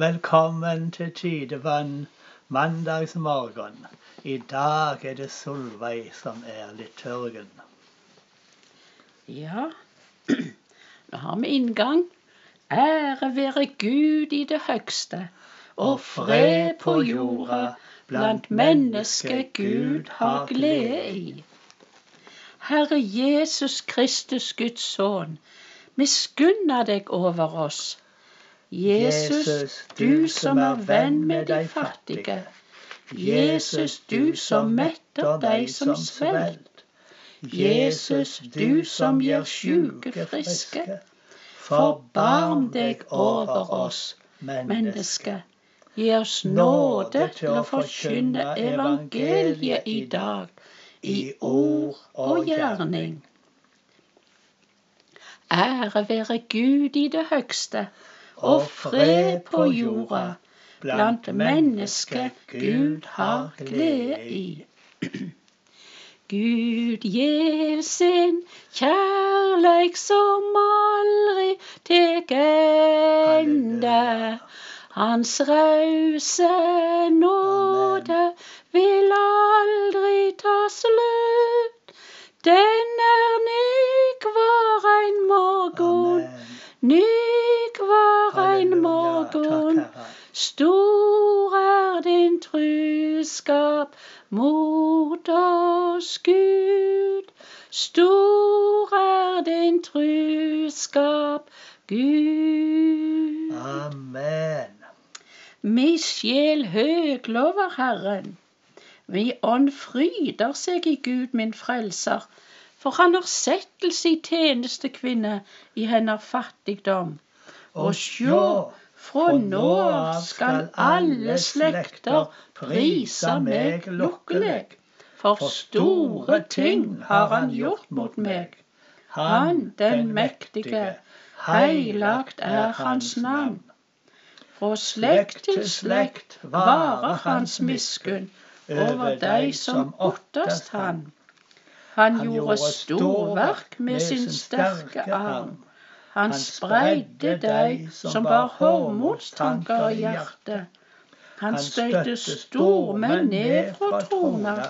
Velkommen til Tidevann mandagsmorgen. I dag er det Solveig som er liturgen. Ja, nå har vi inngang. Ære være Gud i det høgste, og fred på jorda blant mennesker Gud har glede i. Herre Jesus Kristus, Guds sønn, miskunna deg over oss. Jesus, du som er venn med de fattige. Jesus, du som metter de som svelt. Jesus, du som gjør sjuke friske. Forbarm deg over oss, menneske. Gi oss nåde til å forkynne evangeliet i dag, i ord og gjerning. Ære være Gud i det høgste, og fred på jorda blant mennesker Gud har glede i. Gud gjev sin kjærleik som aldri tek ende. Hans rause nåde vil aldri ta slutt. Den er ny hver ein morgen, ny morgen. Stor er din truskap mot oss, Gud. Stor er din truskap, Gud. Amen. Mi sjel høglover Herren. Mi ånd fryder seg i Gud min frelser, for han har sett til si tjenestekvinne i hennes fattigdom. Og sjå, fra nå av skal alle slekter prise meg lukkelig. For store ting har han gjort mot meg. Han den mektige, heilagt er hans navn. Fra slekt til slekt varer hans miskunn over de som ottast han. Han gjorde storverk med sin sterke arm. Han spreidde deg som bar hovmodstanker i hjertet. Han støyte stormenn ned fra troner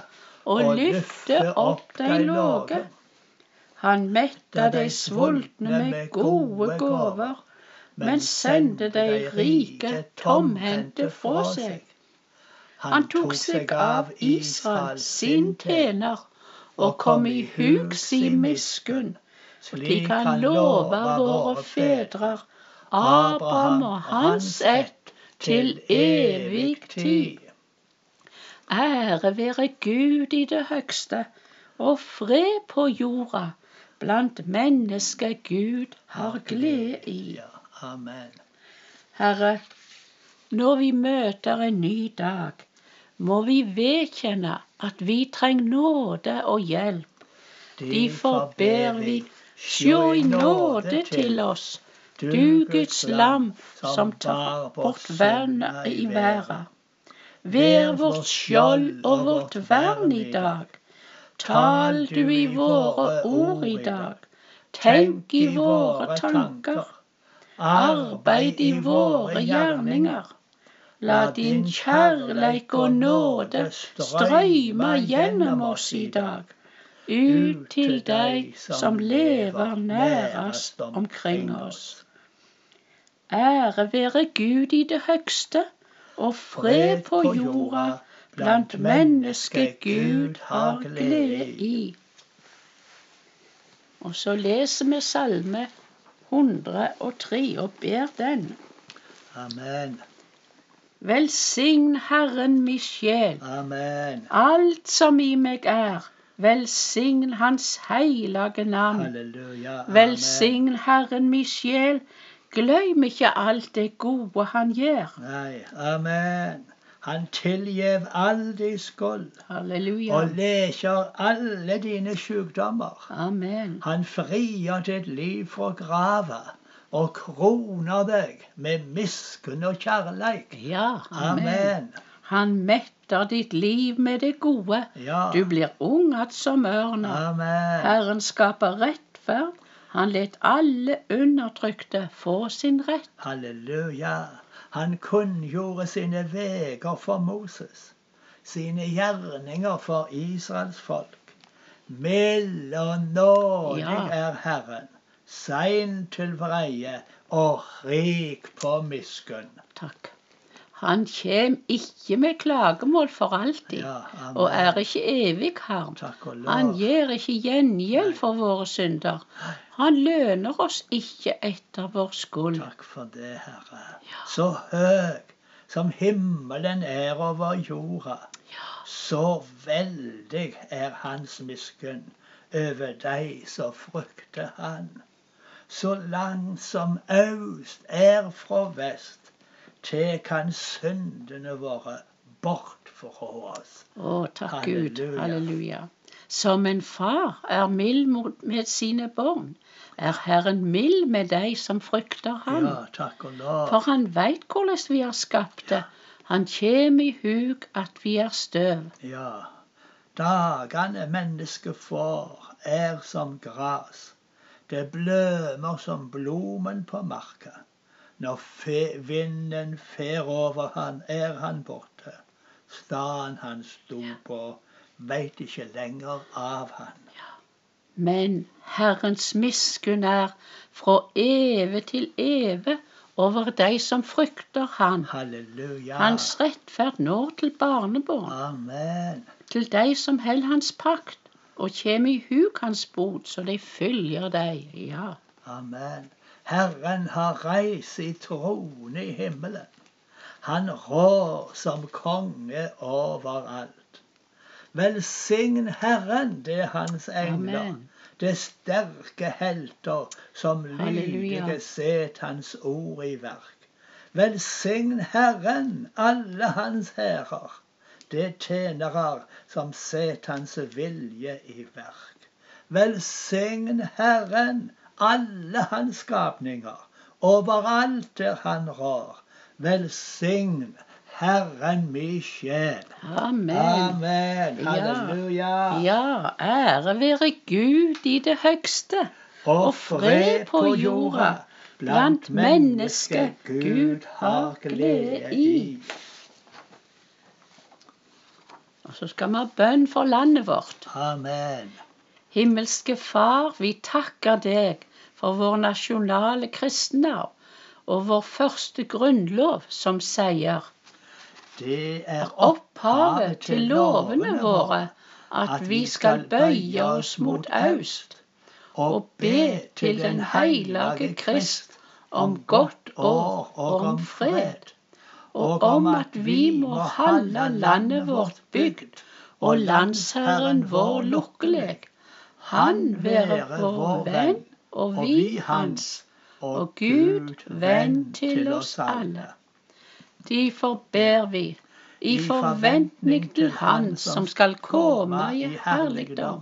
og lyfte opp de låge. Han metta de svultne med gode gåver, men sendte de rike tomhendte fra seg. Han tok seg av Israel, sin tjener, og kom i hug sin miskunn, slik han lova våre fedrer, Abraham og hans ett, til evig tid. Ære være Gud i det høgste, og fred på jorda blant mennesker Gud har glede i. Amen. Herre, når vi møter en ny dag, må vi vedkjenne at vi trenger nåde og hjelp. Derfor ber vi, sjå i nåde til oss, du Guds lam som tar bort vernet i verda. Vær vårt skjold og vårt vern i dag. Tal du i våre ord i dag. Tenk i våre tanker. Arbeid i våre gjerninger. La din kjærleik og nåde strøyme gjennom oss i dag. Ut til deg som lever nærest omkring oss. Ære være Gud i det høgste, og fred på jorda blant mennesker Gud har glede i. Og så leser vi Salme 103 og ber den. Amen. Velsign Herren mi sjel, Amen. alt som i meg er. Velsign Hans heilage navn. Halleluja. Velsign Herren mi sjel. Glem ikke alt det gode Han gjør. Nei, amen. Han tilgjev all din skyld Halleluja. og leker alle dine sykdommer. Amen. Han frier ditt liv fra grava og kroner deg med miskunn og kjærleik. Ja, amen. Amen. Han metter ditt liv med det gode. Ja. Du blir ung att som ørna. Amen. Herren skaper rettferd Han let alle undertrykte få sin rett. Halleluja. Han kunngjorde sine veger for Moses, sine gjerninger for Israels folk. Mild og nådig Ja. er Herren, sein til vreie og rik på miskunn. Takk. Han kjem ikke med klagemål for alltid, Ja, og er ikke evig harm. Han gjør gir ikke gjengjeld for våre synder. Han løner oss ikke etter vår skyld. Takk for det, Herre. Så høg som himmelen er over jorda, så veldig er hans miskunn over deg som frykter han. Så langt som øst er fra vest, tek han syndene våre bort fra oss. Å, takk Gud. Halleluja. Halleluja. Som en far er mild mot med sine barn, er Herren mild med deg som frykter ham. Ja, takk og lov. For han veit hvordan vi er skapte. Han kjem i hug at vi er støv. Ja, dagene mennesket får, er som gras. Det blømer som blomen på marka. Når vinden fer over han, er han borte. Staden han sto på, veit ikke lenger av han. Men Herrens miskunn er fra eve til eve over de som frykter Han. Halleluja. Hans rettferd når til barnebarn, Amen. til de som held Hans pakt og kjem i hug Hans bot, så de følger deg. Ja. Amen. Herren har reist i trone i himmelen. Han rår som konge overalt. Velsign Herren, det er hans engler. Amen. Det sterke helter som lydige set hans ord i verk. Velsign Herren, alle hans hærer. Det tjenere som set hans vilje i verk. Velsign Herren, alle hans skapninger. Overalt der han rår. Velsign Herren mi sjel. Amen. Amen. Halleluja. Ja, ære være Gud i det høgste, og fred på jorda blant mennesket Gud har glede i. Og så skal vi ha bønn for landet vårt. Amen. Himmelske Far, vi takker deg for vår nasjonale kristenarv og vår første grunnlov som sier Det er opphavet til lovene våre at vi skal bøye oss mot øst og be til den hellige Krist om godt år og om fred, og om at vi må holde landet vårt bygd og landsherren vår lukkelig. Han være vår venn, og vi hans, og Gud venn til oss alle. Derfor ber vi i forventning til Han som skal komme i herligdom,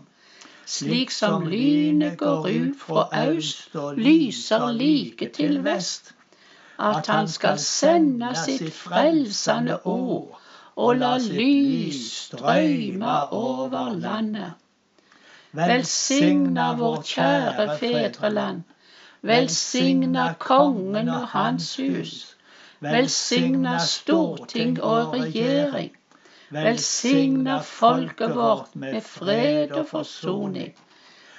slik som lynet går ut fra øst og lyser like til vest, at Han skal sende sitt frelsende ord og la lys strømme over landet. Velsigna vårt kjære fedreland. Velsigna kongen og hans hus. Velsigna storting og regjering. Velsigna folket vårt med fred og forsoning.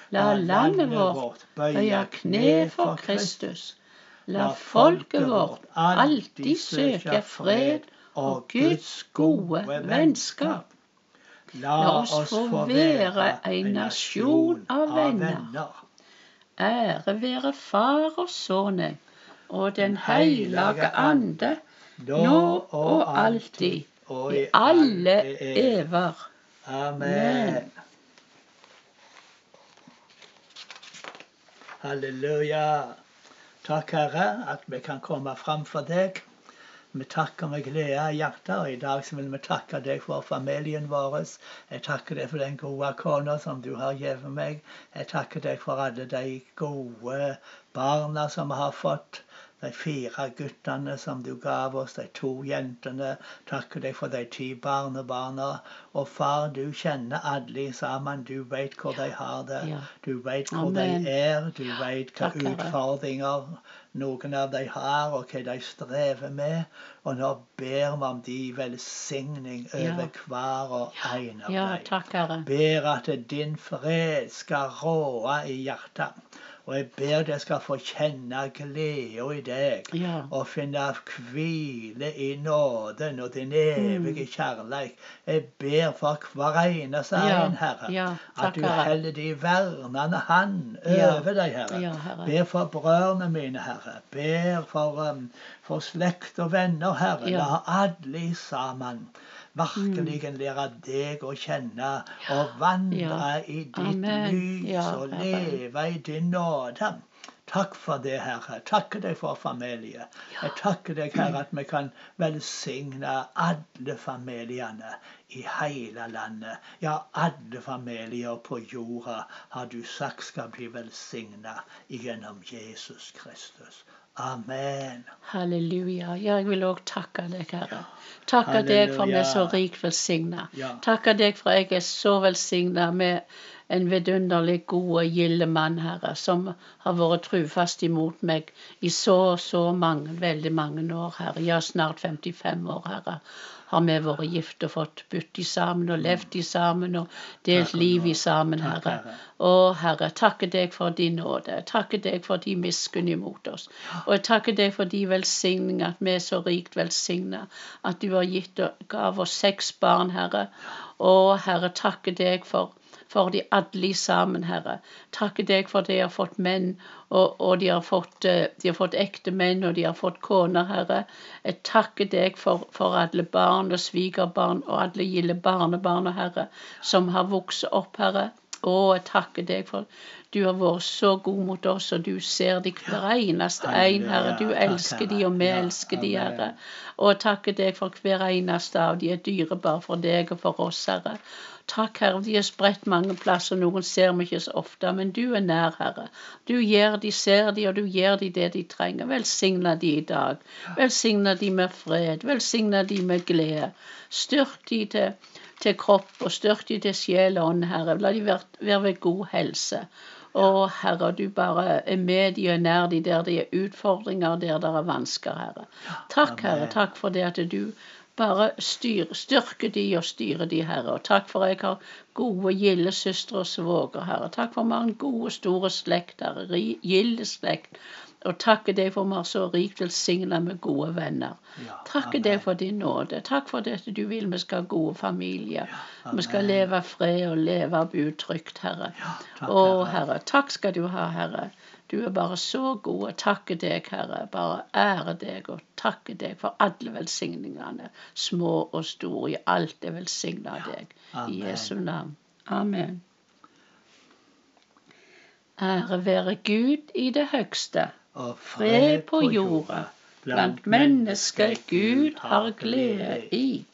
La landet vårt bøye kne for Kristus. La folket vårt alltid søke fred og Guds gode vennskap. La oss få være en nasjon av venner. Ære være Far og Sønnen og Den hellige ande, nå og alltid, i alle ever. Amen. Halleluja. Takk, Herre, at vi kan komme fram for deg. Vi takker med glede i hjertet, og i dag så vil vi takke deg for familien vår. Jeg takker deg for den gode kona som du har gitt meg. Jeg takker deg for alle de gode barna som vi har fått. De fire guttene som du gav oss, de to jentene. Takker deg for de ti barnebarna. Og far, du kjenner alle sammen. Du vet hvor de har det. Ja. Du vet hvor Amen. de er. Du vet hva Takk, utfordringer noen av de har, og hva de strever med. Og nå ber vi om de velsigning Ja. over hver og en av Ja, dem ber at din fred skal råde i hjertet. Og jeg ber deg skal få kjenne glede i deg. Ja. Og finne hvile i nåden og din evige kjærleik. Jeg ber for hver eneste Mm. Ja, en, Herre. ja, at du heller de vernende hand Ja, over deg, Herre. Herre. Ber for brødrene mine, Herre. Ber for, um, for slekt og venner, Herre. Mm. La alle sammen virkelig lære deg å kjenne og vandre i ditt lys og leve i din nåde. Takk for det, Herre. Takker deg for familie. Jeg takker deg, Herre, at vi kan velsigne alle familiene i hele landet. Ja, alle familier på jorda har du sagt skal bli velsigna gjennom Jesus Kristus. Amen. Halleluja. Ja, jeg vil òg takke deg, Herre. Takke deg for vi er så rikt velsigna. Ja. Takke deg for jeg er så velsigna med en vidunderlig god og gilde mann, Herre, som har vært trufast imot meg i så, så mange, veldig mange år, Herre. Ja, snart 55 år, Herre. Har vi vært gift og fått bytte sammen og levd i sammen og delt liv i sammen, Herre. Å, Herre, takke deg for din nåde. Takke deg for de miskunn imot oss. Og jeg takker deg for de velsigninger, at vi er så rikt velsigna. At du har gitt og gav oss seks barn, Herre. Å, Herre, takke deg for for de alle sammen, Herre. Takke deg for de har fått menn, og, og de, har fått, eh, de har fått ekte menn, og de har fått koner, Herre. Jeg takker deg for, for alle barn og svigerbarn og alle gilde barnebarn, Herre, som har vokst opp, Herre. Å, jeg takker deg for du har vært så god mot oss, og du ser de hver eneste en, Herre. Du elsker de, og vi elsker de. Herre. Og jeg takker deg for hver eneste av de er dyrebare for deg og for oss, Herre. Takk, Herre. De er spredt mange plasser, noen ser vi ikke så ofte, men du er nær, Herre. Du gjør de, ser de, og du gir de det de trenger. Velsigna de i dag. Velsigna de med fred. Velsigna de med glede. Styrk de til, til kropp, og styrk de til sjel og ånd, Herre. La de være, ved god helse. Og Herre, du bare er med de og nær de der det er utfordringer, der det er vansker, Herre. Takk, Herre. Takk for det at du bare styr, styrker de og styrer de, Herre. Og takk for at jeg har gode, gilde søstre og svoger, Herre. Takk for vi har en god og store slekt, Herre. ri- Gilde slekt. Og takker deg for vi har så rikt velsigna med gode venner. Ja, takker deg for din nåde. Takk for det at du vil vi skal ha gode familier. vi skal leve fred og leve og bo trygt, Herre. takk, Å, Herre. Takk skal du ha, Herre. Du er bare så god. Jeg takker deg, Herre. Bare ære deg og takke deg for alle velsigningene, små og store. I alt er velsigna av deg. I Jesu navn. Amen. Ære være Gud i det høgste. Og Fred på jorda. Blant mennesker Gud har glede i.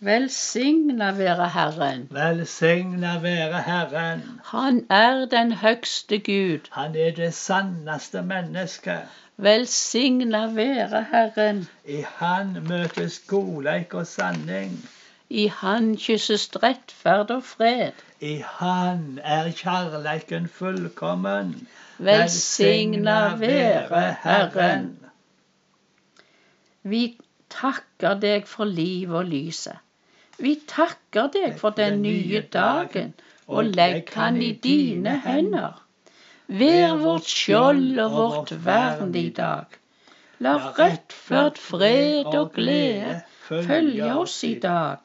Velsigna være Herren. Velsigna være Herren. Han er den høgste Gud. Han er det sanneste mennesket. Velsigna være Herren. I Han møtes godleik og sanning. I Han kysses rettferd og fred. I Han er kjærleiken fullkommen. Velsigna være Herren. Vi takker deg for liv og lyset. Vi takker deg for den nye dagen, og legg han i dine hender. Vær vårt skjold og vårt vern i dag. La rettferd, fred og glede følge oss i dag.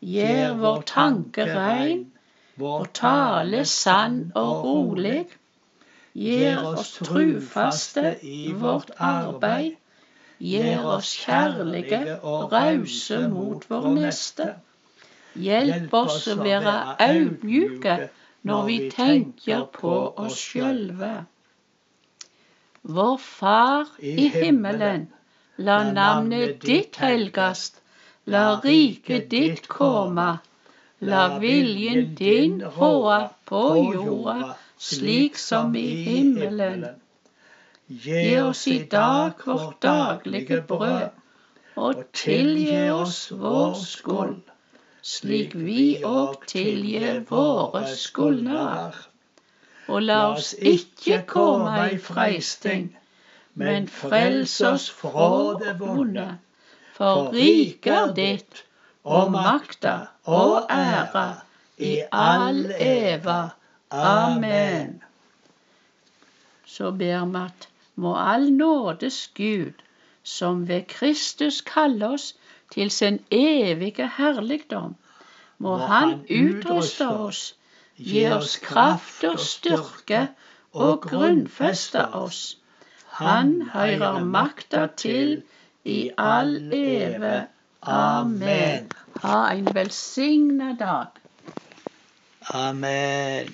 Gjør vår tanke rein, vår tale sann og rolig. Gjør oss trufaste i vårt arbeid. Gjør oss kjærlige og rause mot vår neste. Hjelp oss å være audmjuke når vi tenker på oss sjølve. Vår Far i himmelen, la navnet ditt helgast. La riket ditt komme. La viljen din råde på jorda, slik som i himmelen. Gi oss i dag vårt daglige brød, og tilgi oss vår skyld, slik vi òg tilgir våre skyldnere. Og la oss ikke komme i freisting, men frels oss fra det vonde. For riket er ditt, og makta og æra i all eva. Amen. Så ber vi at må all nådes Gud, som ved Kristus kaller oss til sin evige herligdom, må Han utruste oss, gi oss kraft og styrke og grunnfeste oss. Han hører makta til i all eve. Amen. Ha en velsigna dag. Amen.